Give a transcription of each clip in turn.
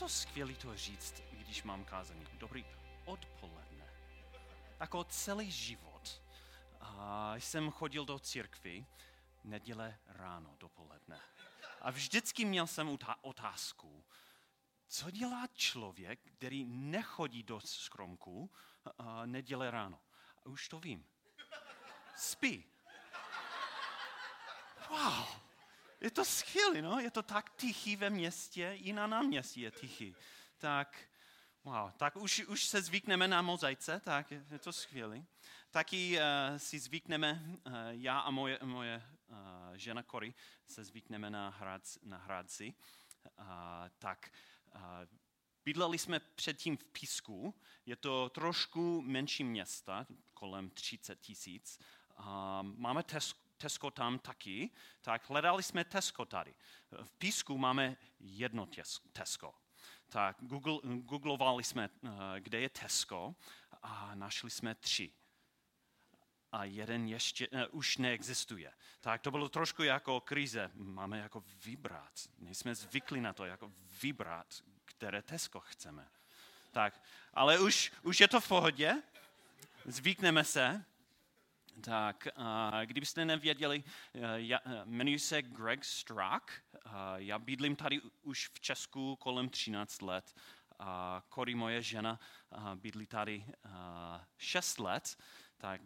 to skvělé to říct, když mám kázání. Dobrý odpoledne. Jako celý život a jsem chodil do církvy neděle ráno, dopoledne. A vždycky měl jsem otázku, co dělá člověk, který nechodí do skromku a neděle ráno? A už to vím. Spí. Wow, je to skvělé, no? Je to tak tichý ve městě, i na náměstí je tichý. Tak, wow, tak už, už se zvykneme na mozaice, tak je, je to skvělé. Taky uh, si zvykneme, uh, já a moje, moje uh, žena Cory se zvykneme na, hrad, na Hradci. Uh, tak uh, bydleli jsme předtím v Písku, je to trošku menší města, kolem 30 tisíc. Máme Tesco, tam taky, tak hledali jsme Tesco tady. V Písku máme jedno Tesco. Tak Google, googlovali jsme, kde je Tesco a našli jsme tři a jeden ještě uh, už neexistuje. Tak to bylo trošku jako krize. Máme jako vybrat. Nejsme zvyklí na to, jako vybrat, které Tesco chceme. Tak, ale už, už je to v pohodě. Zvykneme se. Tak, kdybyste nevěděli, uh, já, uh, jmenuji se Greg Strack. Já bydlím tady už v Česku kolem 13 let. Cory, moje žena, bydlí tady uh, 6 let. Tak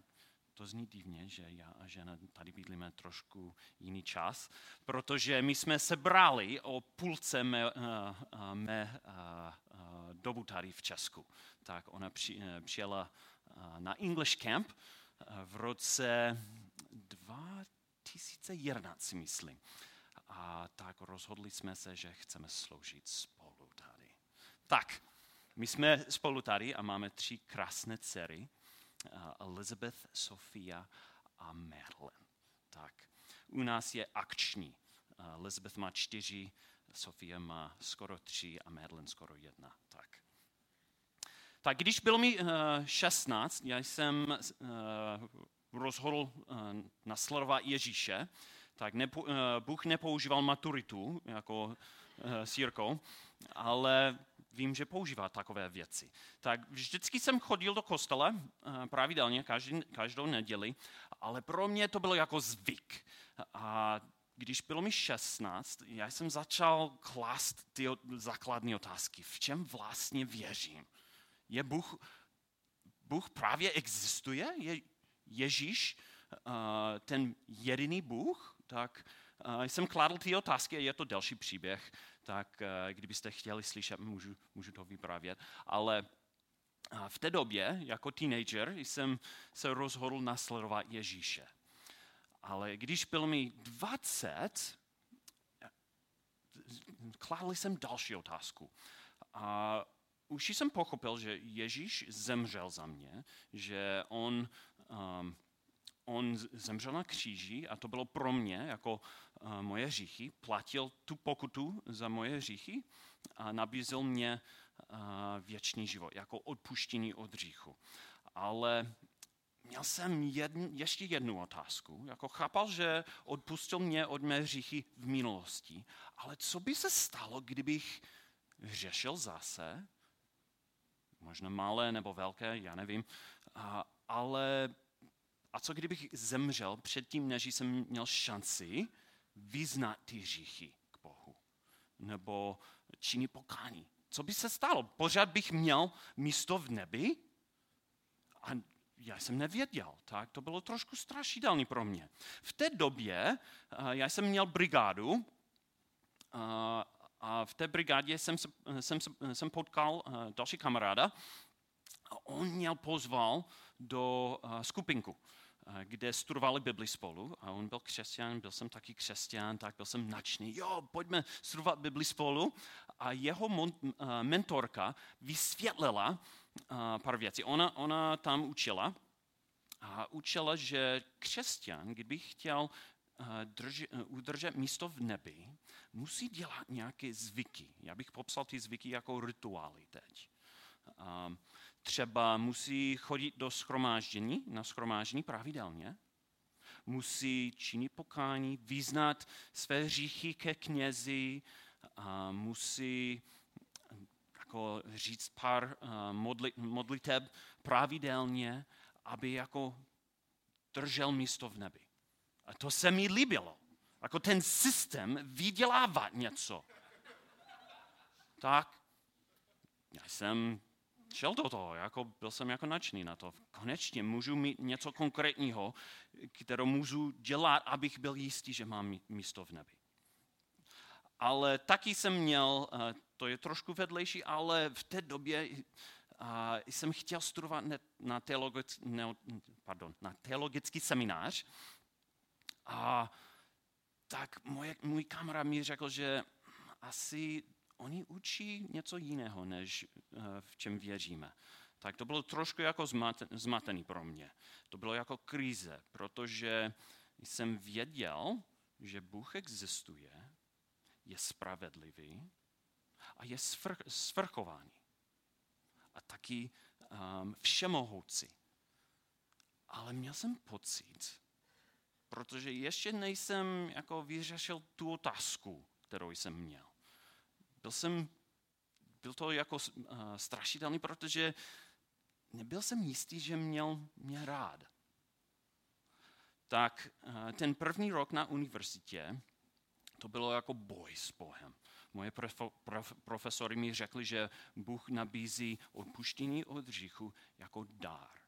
to zní divně, že já a žena tady bydlíme trošku jiný čas, protože my jsme se brali o půlce mé, uh, mé dobu tady v Česku. Tak ona při, přijela na English Camp v roce 2011, myslím. A tak rozhodli jsme se, že chceme sloužit spolu tady. Tak, my jsme spolu tady a máme tři krásné dcery. Elizabeth, Sofia a Merlin. Tak, u nás je akční. Elizabeth má čtyři, Sofia má skoro tři a Merlin skoro jedna. Tak. Tak když bylo mi uh, 16, já jsem uh, rozhodl uh, nasledovat Ježíše, tak nepo, Bůh nepoužíval maturitu jako sírkou, ale vím, že používá takové věci. Tak vždycky jsem chodil do kostele eh, pravidelně, každý, každou neděli, ale pro mě to bylo jako zvyk. A když bylo mi 16, já jsem začal klást ty základní otázky. V čem vlastně věřím? Je Bůh, Bůh právě existuje? Je Ježíš uh, ten jediný Bůh? Tak uh, jsem kladl ty otázky je to další příběh tak eh, kdybyste chtěli slyšet, můžu, můžu to vyprávět. Ale eh, v té době, jako teenager, jsem se rozhodl nasledovat Ježíše. Ale když byl mi 20, eh, kládl jsem další otázku. A už jsem pochopil, že Ježíš zemřel za mě, že on um, on zemřel na kříži a to bylo pro mě jako uh, moje hříchy, platil tu pokutu za moje hříchy a nabízel mě uh, věčný život, jako odpuštění od hříchu. Ale měl jsem jedn, ještě jednu otázku. Jako chápal, že odpustil mě od mé hříchy v minulosti, ale co by se stalo, kdybych hřešil zase? Možná malé nebo velké, já nevím. A, ale a co kdybych zemřel předtím, než jsem měl šanci vyznat ty hříchy k Bohu? Nebo činit pokání? Co by se stalo? Pořád bych měl místo v nebi? A já jsem nevěděl, tak to bylo trošku strašidelné pro mě. V té době já jsem měl brigádu a v té brigádě jsem, jsem, jsem potkal další kamaráda on mě pozval do skupinku kde studovali Bibli spolu. A on byl křesťan, byl jsem taky křesťan, tak byl jsem nadšený, jo, pojďme studovat Bibli spolu. A jeho mentorka vysvětlila pár věcí. Ona, ona tam učila a učila, že křesťan, kdyby chtěl drž, udržet místo v nebi, musí dělat nějaké zvyky. Já bych popsal ty zvyky jako rituály teď třeba musí chodit do schromáždění, na schromáždění pravidelně, musí činit pokání, vyznat své hříchy ke knězi, a musí jako říct pár modli, modliteb pravidelně, aby jako držel místo v nebi. A to se mi líbilo. Jako ten systém vydělává něco. Tak já jsem šel do toho, jako byl jsem jako nadšený na to. Konečně můžu mít něco konkrétního, kterou můžu dělat, abych byl jistý, že mám místo v nebi. Ale taky jsem měl, eh, to je trošku vedlejší, ale v té době jsem chtěl studovat na, teologický, ne, pardon, na teologický seminář. A tak moje, můj kamarád mi řekl, že asi oni učí něco jiného, než eh, v čem věříme. Tak to bylo trošku jako zmatený pro mě. To bylo jako krize, protože jsem věděl, že Bůh existuje, je spravedlivý a je svr- svrchovaný. A taky um, všemohoucí. Ale měl jsem pocit, protože ještě nejsem jako vyřešil tu otázku, kterou jsem měl byl jsem, byl to jako uh, strašidelný, protože nebyl jsem jistý, že měl mě rád. Tak uh, ten první rok na univerzitě, to bylo jako boj s Bohem. Moje profo, prof, profesory mi řekli, že Bůh nabízí odpuštění od hříchu jako dár.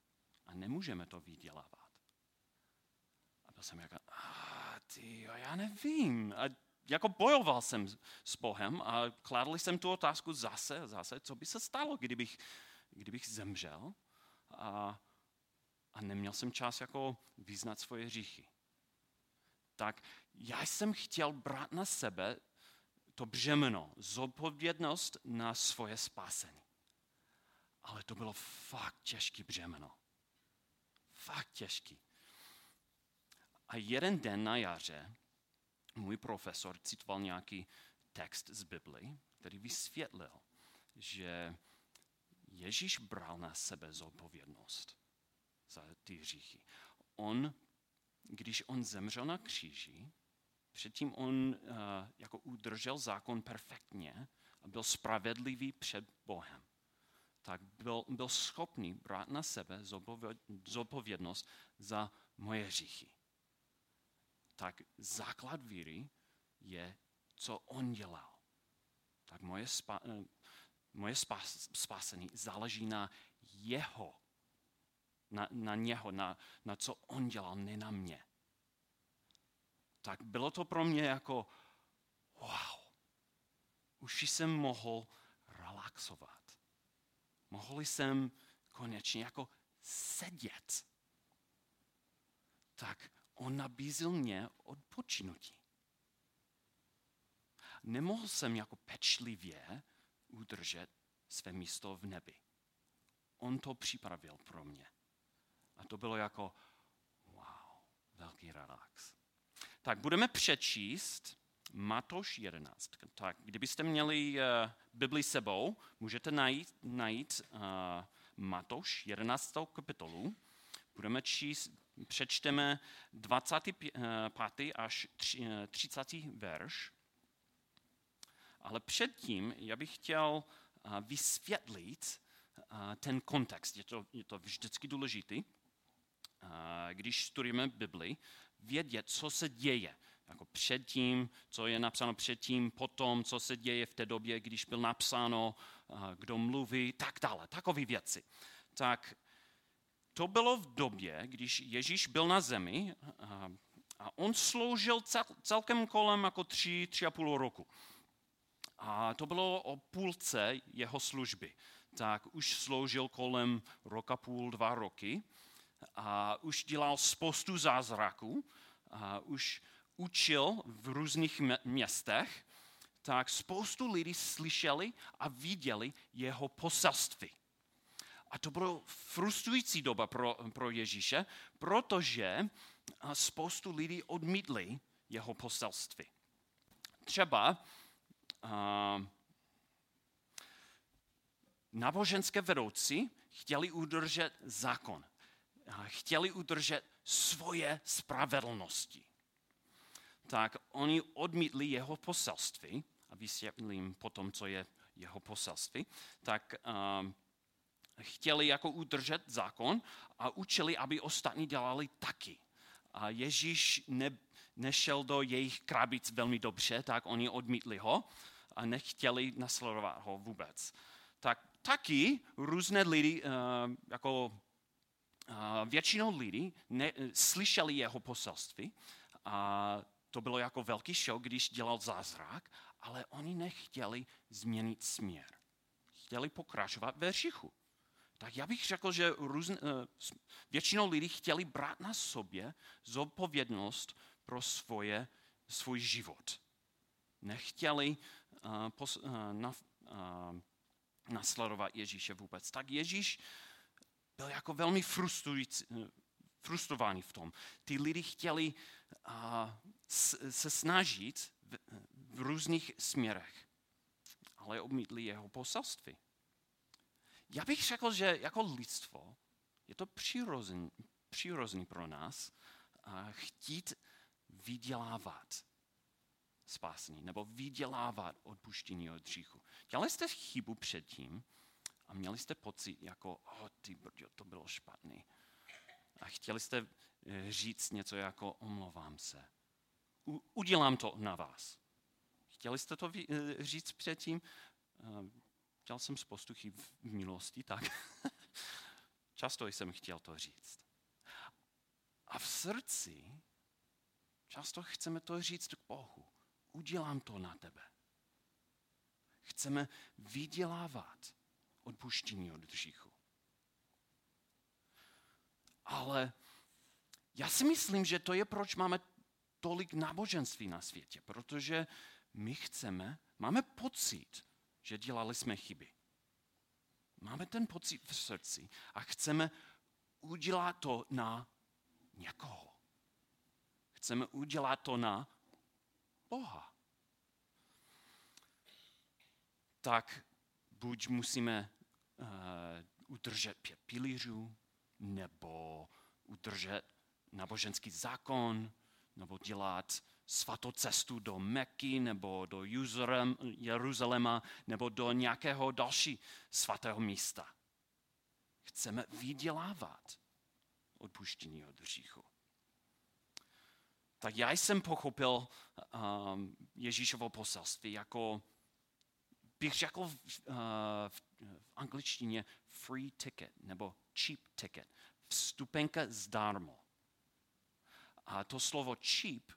A nemůžeme to vydělávat. Jsem jako, a ty, já nevím. A jako bojoval jsem s Bohem a kladl jsem tu otázku zase zase, co by se stalo, kdybych, kdybych zemřel a, a neměl jsem čas jako vyznat svoje hříchy. Tak já jsem chtěl brát na sebe to břemeno, zodpovědnost na svoje spásení. Ale to bylo fakt těžký břemeno. Fakt těžký. A jeden den na jaře můj profesor citoval nějaký text z Bible, který vysvětlil, že Ježíš bral na sebe zodpovědnost za ty hříchy. On, když on zemřel na kříži, předtím on uh, jako udržel zákon perfektně a byl spravedlivý před Bohem. Tak byl, byl schopný brát na sebe zodpovědnost za moje hříchy tak základ víry je, co on dělal. Tak moje, spa, eh, moje spas, spasení záleží na jeho, na, na něho, na, na co on dělal, ne na mě. Tak bylo to pro mě jako, wow, už jsem mohl relaxovat. Mohl jsem konečně jako sedět. Tak on nabízil mě odpočinutí. Nemohl jsem jako pečlivě udržet své místo v nebi. On to připravil pro mě. A to bylo jako, wow, velký relax. Tak budeme přečíst Matoš 11. Tak kdybyste měli uh, Bibli sebou, můžete najít, najít uh, Matoš 11. kapitolu. Budeme číst přečteme 25. až 30. verš. Ale předtím já bych chtěl vysvětlit ten kontext. Je to, je to vždycky důležitý, když studujeme Bibli, vědět, co se děje. Jako předtím, co je napsáno předtím, potom, co se děje v té době, když byl napsáno, kdo mluví, tak dále. Takové věci. Tak to bylo v době, když Ježíš byl na zemi a, on sloužil cel, celkem kolem jako tři, tři a půl roku. A to bylo o půlce jeho služby. Tak už sloužil kolem roka půl, dva roky a už dělal spoustu zázraků, a už učil v různých městech, tak spoustu lidí slyšeli a viděli jeho poselství. A to bylo frustrující doba pro, pro Ježíše, protože spoustu lidí odmítli jeho poselství. Třeba uh, náboženské vedoucí chtěli udržet zákon. Chtěli udržet svoje spravedlnosti. Tak oni odmítli jeho poselství a vysvětlím potom, co je jeho poselství, tak um, chtěli jako udržet zákon a učili, aby ostatní dělali taky. A Ježíš ne, nešel do jejich krabic velmi dobře, tak oni odmítli ho a nechtěli nasledovat ho vůbec. Tak taky různé lidi, uh, jako uh, většinou lidí slyšeli jeho poselství a to bylo jako velký show, když dělal zázrak, ale oni nechtěli změnit směr. Chtěli pokračovat ve říchu. Tak já bych řekl, že různ, uh, většinou lidí chtěli brát na sobě zodpovědnost pro svoje, svůj život. Nechtěli uh, pos, uh, na, uh, nasledovat Ježíše vůbec. Tak Ježíš byl jako velmi frustrovaný v tom. Ty lidi chtěli uh, se snažit v, v různých směrech, ale odmítli jeho poselství. Já bych řekl, že jako lidstvo je to přirozený, pro nás chtít vydělávat spásení nebo vydělávat odpuštění od hříchu. Dělali jste chybu předtím a měli jste pocit, jako, oh, ty brďo, to bylo špatný. A chtěli jste eh, říct něco jako, omlouvám se. U, udělám to na vás. Chtěli jste to eh, říct předtím? Dělal jsem spoustu chyb v minulosti, tak často jsem chtěl to říct. A v srdci často chceme to říct k Bohu udělám to na tebe. Chceme vydělávat odpuštění od hříchu. Ale já si myslím, že to je, proč máme tolik náboženství na světě, protože my chceme, máme pocit, že dělali jsme chyby. Máme ten pocit v srdci a chceme udělat to na někoho. Chceme udělat to na Boha. Tak buď musíme uh, udržet pět pilířů, nebo udržet náboženský zákon, nebo dělat svatou cestu do Meky, nebo do Jeruzaléma, nebo do nějakého další svatého místa. Chceme vydělávat odpuštění od hříchu tak já jsem pochopil um, Ježíšovo poselství jako, bych řekl v, uh, v, v angličtině free ticket nebo cheap ticket, vstupenka zdarmo. A to slovo cheap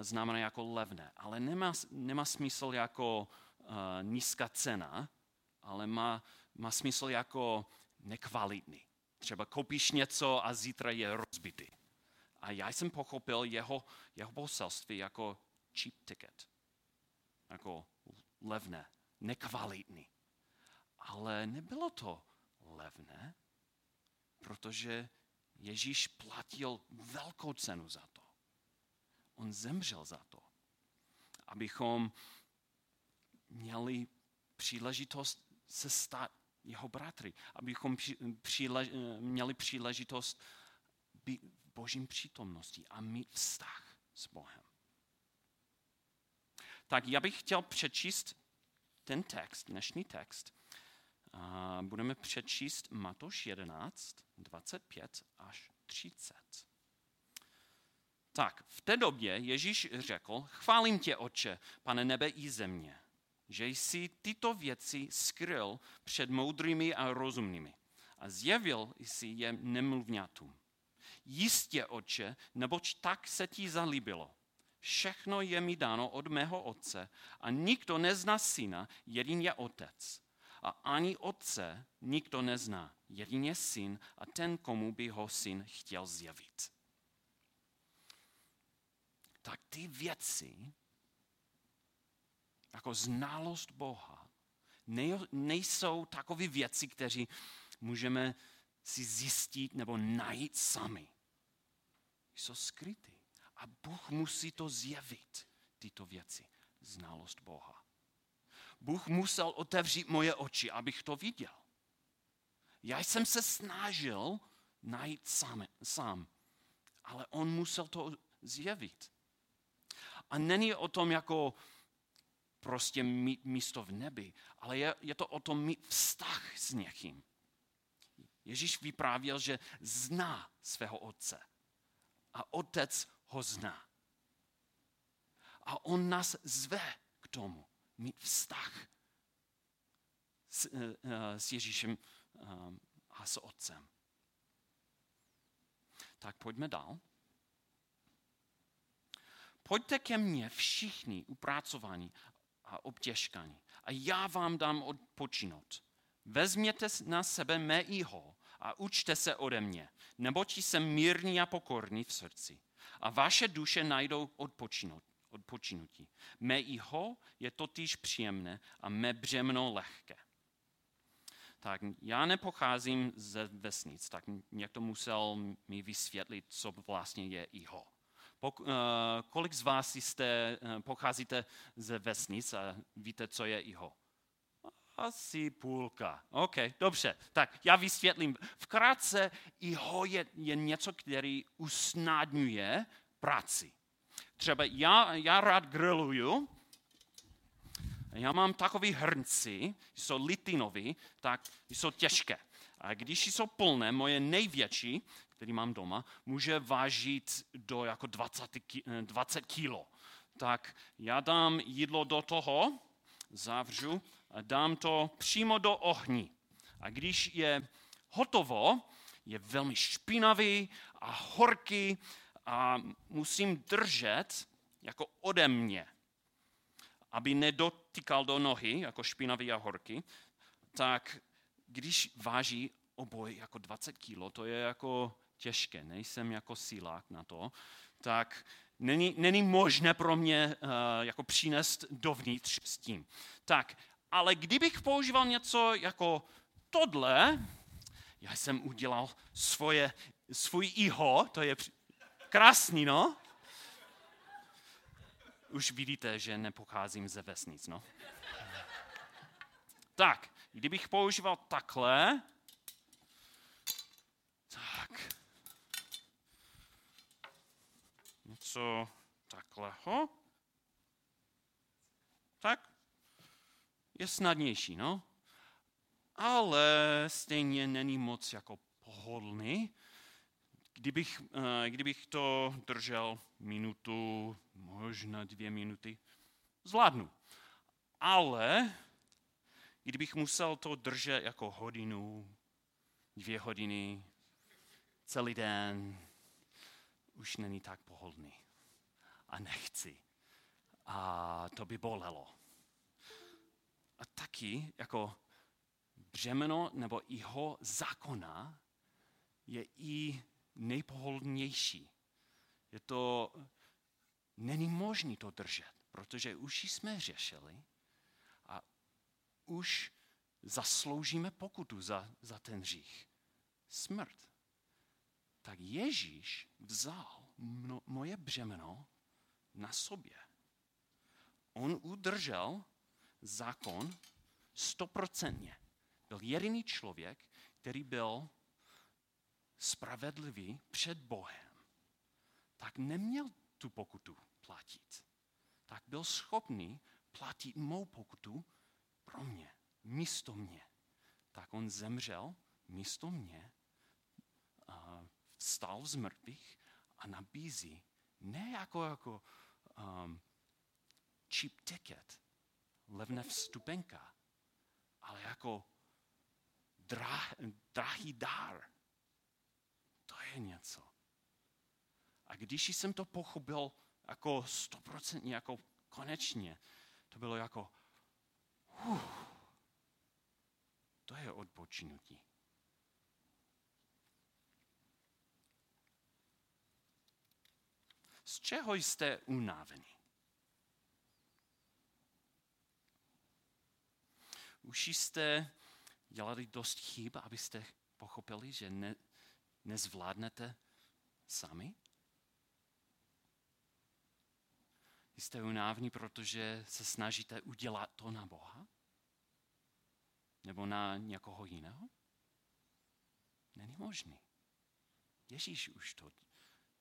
znamená jako levné, ale nemá, nemá smysl jako uh, nízká cena, ale má, má smysl jako nekvalitní. Třeba koupíš něco a zítra je rozbitý. A já jsem pochopil jeho, jeho poselství jako cheap ticket. Jako levné, nekvalitní. Ale nebylo to levné, protože Ježíš platil velkou cenu za to. On zemřel za to, abychom měli příležitost se stát jeho bratry, abychom přílež, měli příležitost být božím přítomností a mít vztah s Bohem. Tak já bych chtěl přečíst ten text, dnešní text. Budeme přečíst Matoš 11, 25 až 30. Tak, v té době Ježíš řekl, chválím tě, oče, pane nebe i země, že jsi tyto věci skryl před moudrými a rozumnými a zjevil jsi je nemluvňatům. Jistě, oče, neboť tak se ti zalíbilo. Všechno je mi dáno od mého otce a nikdo nezná syna, jedině otec. A ani otce nikdo nezná, jedině syn a ten, komu by ho syn chtěl zjevit. Tak ty věci, jako znalost Boha, nejsou takové věci, které můžeme si zjistit nebo najít sami jsou skryty. A Bůh musí to zjevit, tyto věci. Znalost Boha. Bůh musel otevřít moje oči, abych to viděl. Já jsem se snažil najít sám, sám ale on musel to zjevit. A není o tom jako prostě mít místo v nebi, ale je, je to o tom mít vztah s někým. Ježíš vyprávěl, že zná svého otce a otec ho zná. A on nás zve k tomu, mít vztah s, eh, eh, s Ježíšem eh, a s otcem. Tak pojďme dál. Pojďte ke mně všichni upracovaní a obtěžkaní a já vám dám odpočinout. Vezměte na sebe mé iho a učte se ode mě, neboť jsem mírný a pokorný v srdci. A vaše duše najdou odpočinutí. Mé iho je totiž příjemné a mé břemno lehké. Tak já nepocházím ze vesnic, tak někdo musel mi vysvětlit, co vlastně je iho. Pok, uh, kolik z vás jste, uh, pocházíte ze vesnic a víte, co je iho? Asi půlka. OK, dobře. Tak já vysvětlím. Vkrátce iho je, je něco, který usnadňuje práci. Třeba já, já rád grilluju, já mám takový hrnci, jsou litinový, tak jsou těžké. A když jsou plné, moje největší, který mám doma, může vážit do jako 20, 20 kilo. Tak já dám jídlo do toho, zavřu a dám to přímo do ohní. A když je hotovo, je velmi špinavý a horký a musím držet jako ode mě, aby nedotýkal do nohy, jako špinavý a horký, tak když váží oboj jako 20 kilo, to je jako těžké, nejsem jako sílák na to, tak není, není možné pro mě uh, jako přinést dovnitř s tím. Tak, ale kdybych používal něco jako tohle, já jsem udělal svoje, svůj iho, to je krásný, no? Už vidíte, že nepocházím ze vesnic, no? Tak, kdybych používal takhle, tak, něco takleho, tak je snadnější, no? Ale stejně není moc jako pohodlný. Kdybych, eh, kdybych to držel minutu, možná dvě minuty, zvládnu. Ale kdybych musel to držet jako hodinu, dvě hodiny, celý den, už není tak pohodlný. A nechci. A to by bolelo. A taky jako břemeno nebo jeho zákona je i nejpohodlnější. Je to, není možné to držet, protože už jsme řešili a už zasloužíme pokutu za, za ten řích. Smrt. Tak Ježíš vzal mno, moje břemeno na sobě. On udržel zákon stoprocentně. Byl jediný člověk, který byl spravedlivý před Bohem. Tak neměl tu pokutu platit. Tak byl schopný platit mou pokutu pro mě, místo mě. Tak on zemřel místo mě, vstal z mrtvých a nabízí ne jako, jako um, cheap ticket, levné vstupenka, ale jako drah, drahý dár. To je něco. A když jsem to pochopil jako stoprocentně, jako konečně, to bylo jako, uh, to je odpočinutí. Z čeho jste unávení? Už jste dělali dost chyb, abyste pochopili, že ne, nezvládnete sami? Jste unávní, protože se snažíte udělat to na Boha? Nebo na někoho jiného? Není možný. Ježíš už to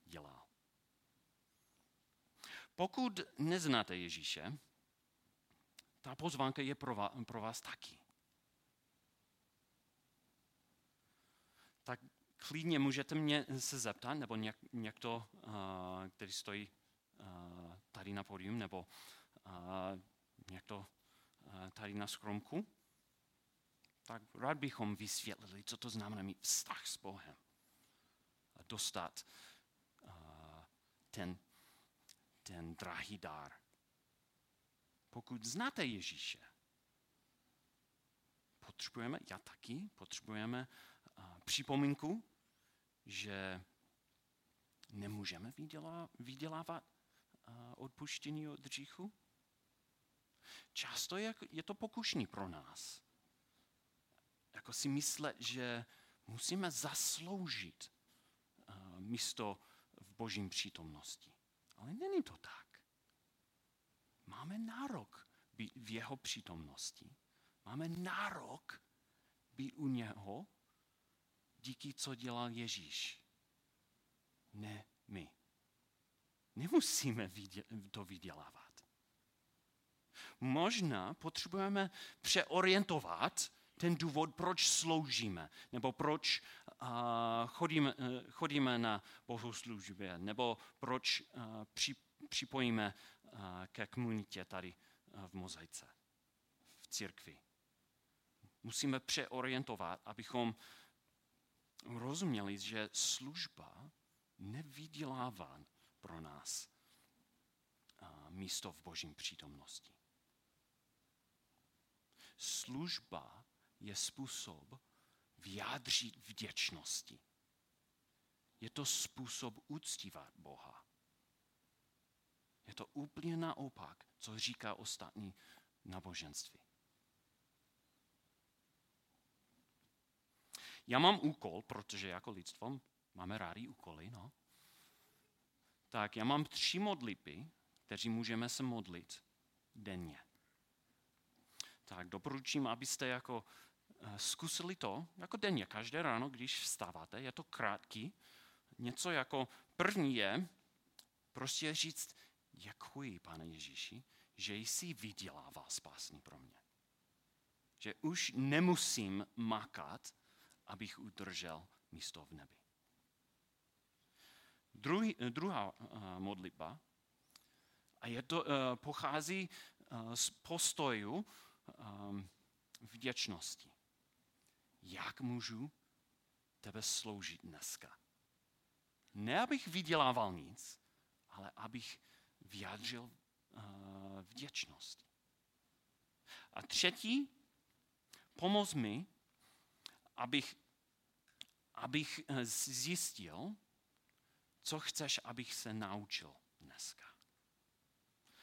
dělal. Pokud neznáte Ježíše, ta pozvánka je pro vás, pro vás taky. Tak klidně můžete mě se zeptat, nebo něk, někdo, uh, který stojí uh, tady na pódium, nebo uh, někdo uh, tady na skromku, tak rád bychom vysvětlili, co to znamená mít vztah s Bohem. A dostat uh, ten, ten drahý dár. Pokud znáte Ježíše, potřebujeme, já taky, potřebujeme uh, připomínku, že nemůžeme vydělávat uh, odpuštění od hříchu. Často je, je to pokušný pro nás jako si myslet, že musíme zasloužit uh, místo v božím přítomnosti. Ale není to tak. Máme nárok být v jeho přítomnosti. Máme nárok být u něho díky, co dělal Ježíš. Ne my. Nemusíme to vydělávat. Možná potřebujeme přeorientovat ten důvod, proč sloužíme, nebo proč uh, chodíme, uh, chodíme na bohoslužbě, nebo proč uh, při, připojíme uh, ke komunitě tady uh, v mozaice, v církvi. Musíme přeorientovat, abychom rozuměli, že služba nevydělává pro nás uh, místo v božím přítomnosti. Služba je způsob vyjádřit vděčnosti. Je to způsob uctívat Boha. Je to úplně naopak, co říká ostatní náboženství. Já mám úkol, protože jako lidstvo máme rádi úkoly, no. Tak já mám tři modlitby, kteří můžeme se modlit denně. Tak doporučím, abyste jako zkusili to jako denně, každé ráno, když vstáváte, je to krátký, něco jako první je prostě říct, děkuji, pane Ježíši, že jsi vydělával spásný pro mě. Že už nemusím makat, abych udržel místo v nebi. Druhý, druhá uh, modlitba, a je to, pochází z postoju vděčnosti jak můžu tebe sloužit dneska. Ne, abych vydělával nic, ale abych vyjádřil uh, vděčnost. A třetí, pomoz mi, abych, abych eh, zjistil, co chceš, abych se naučil dneska.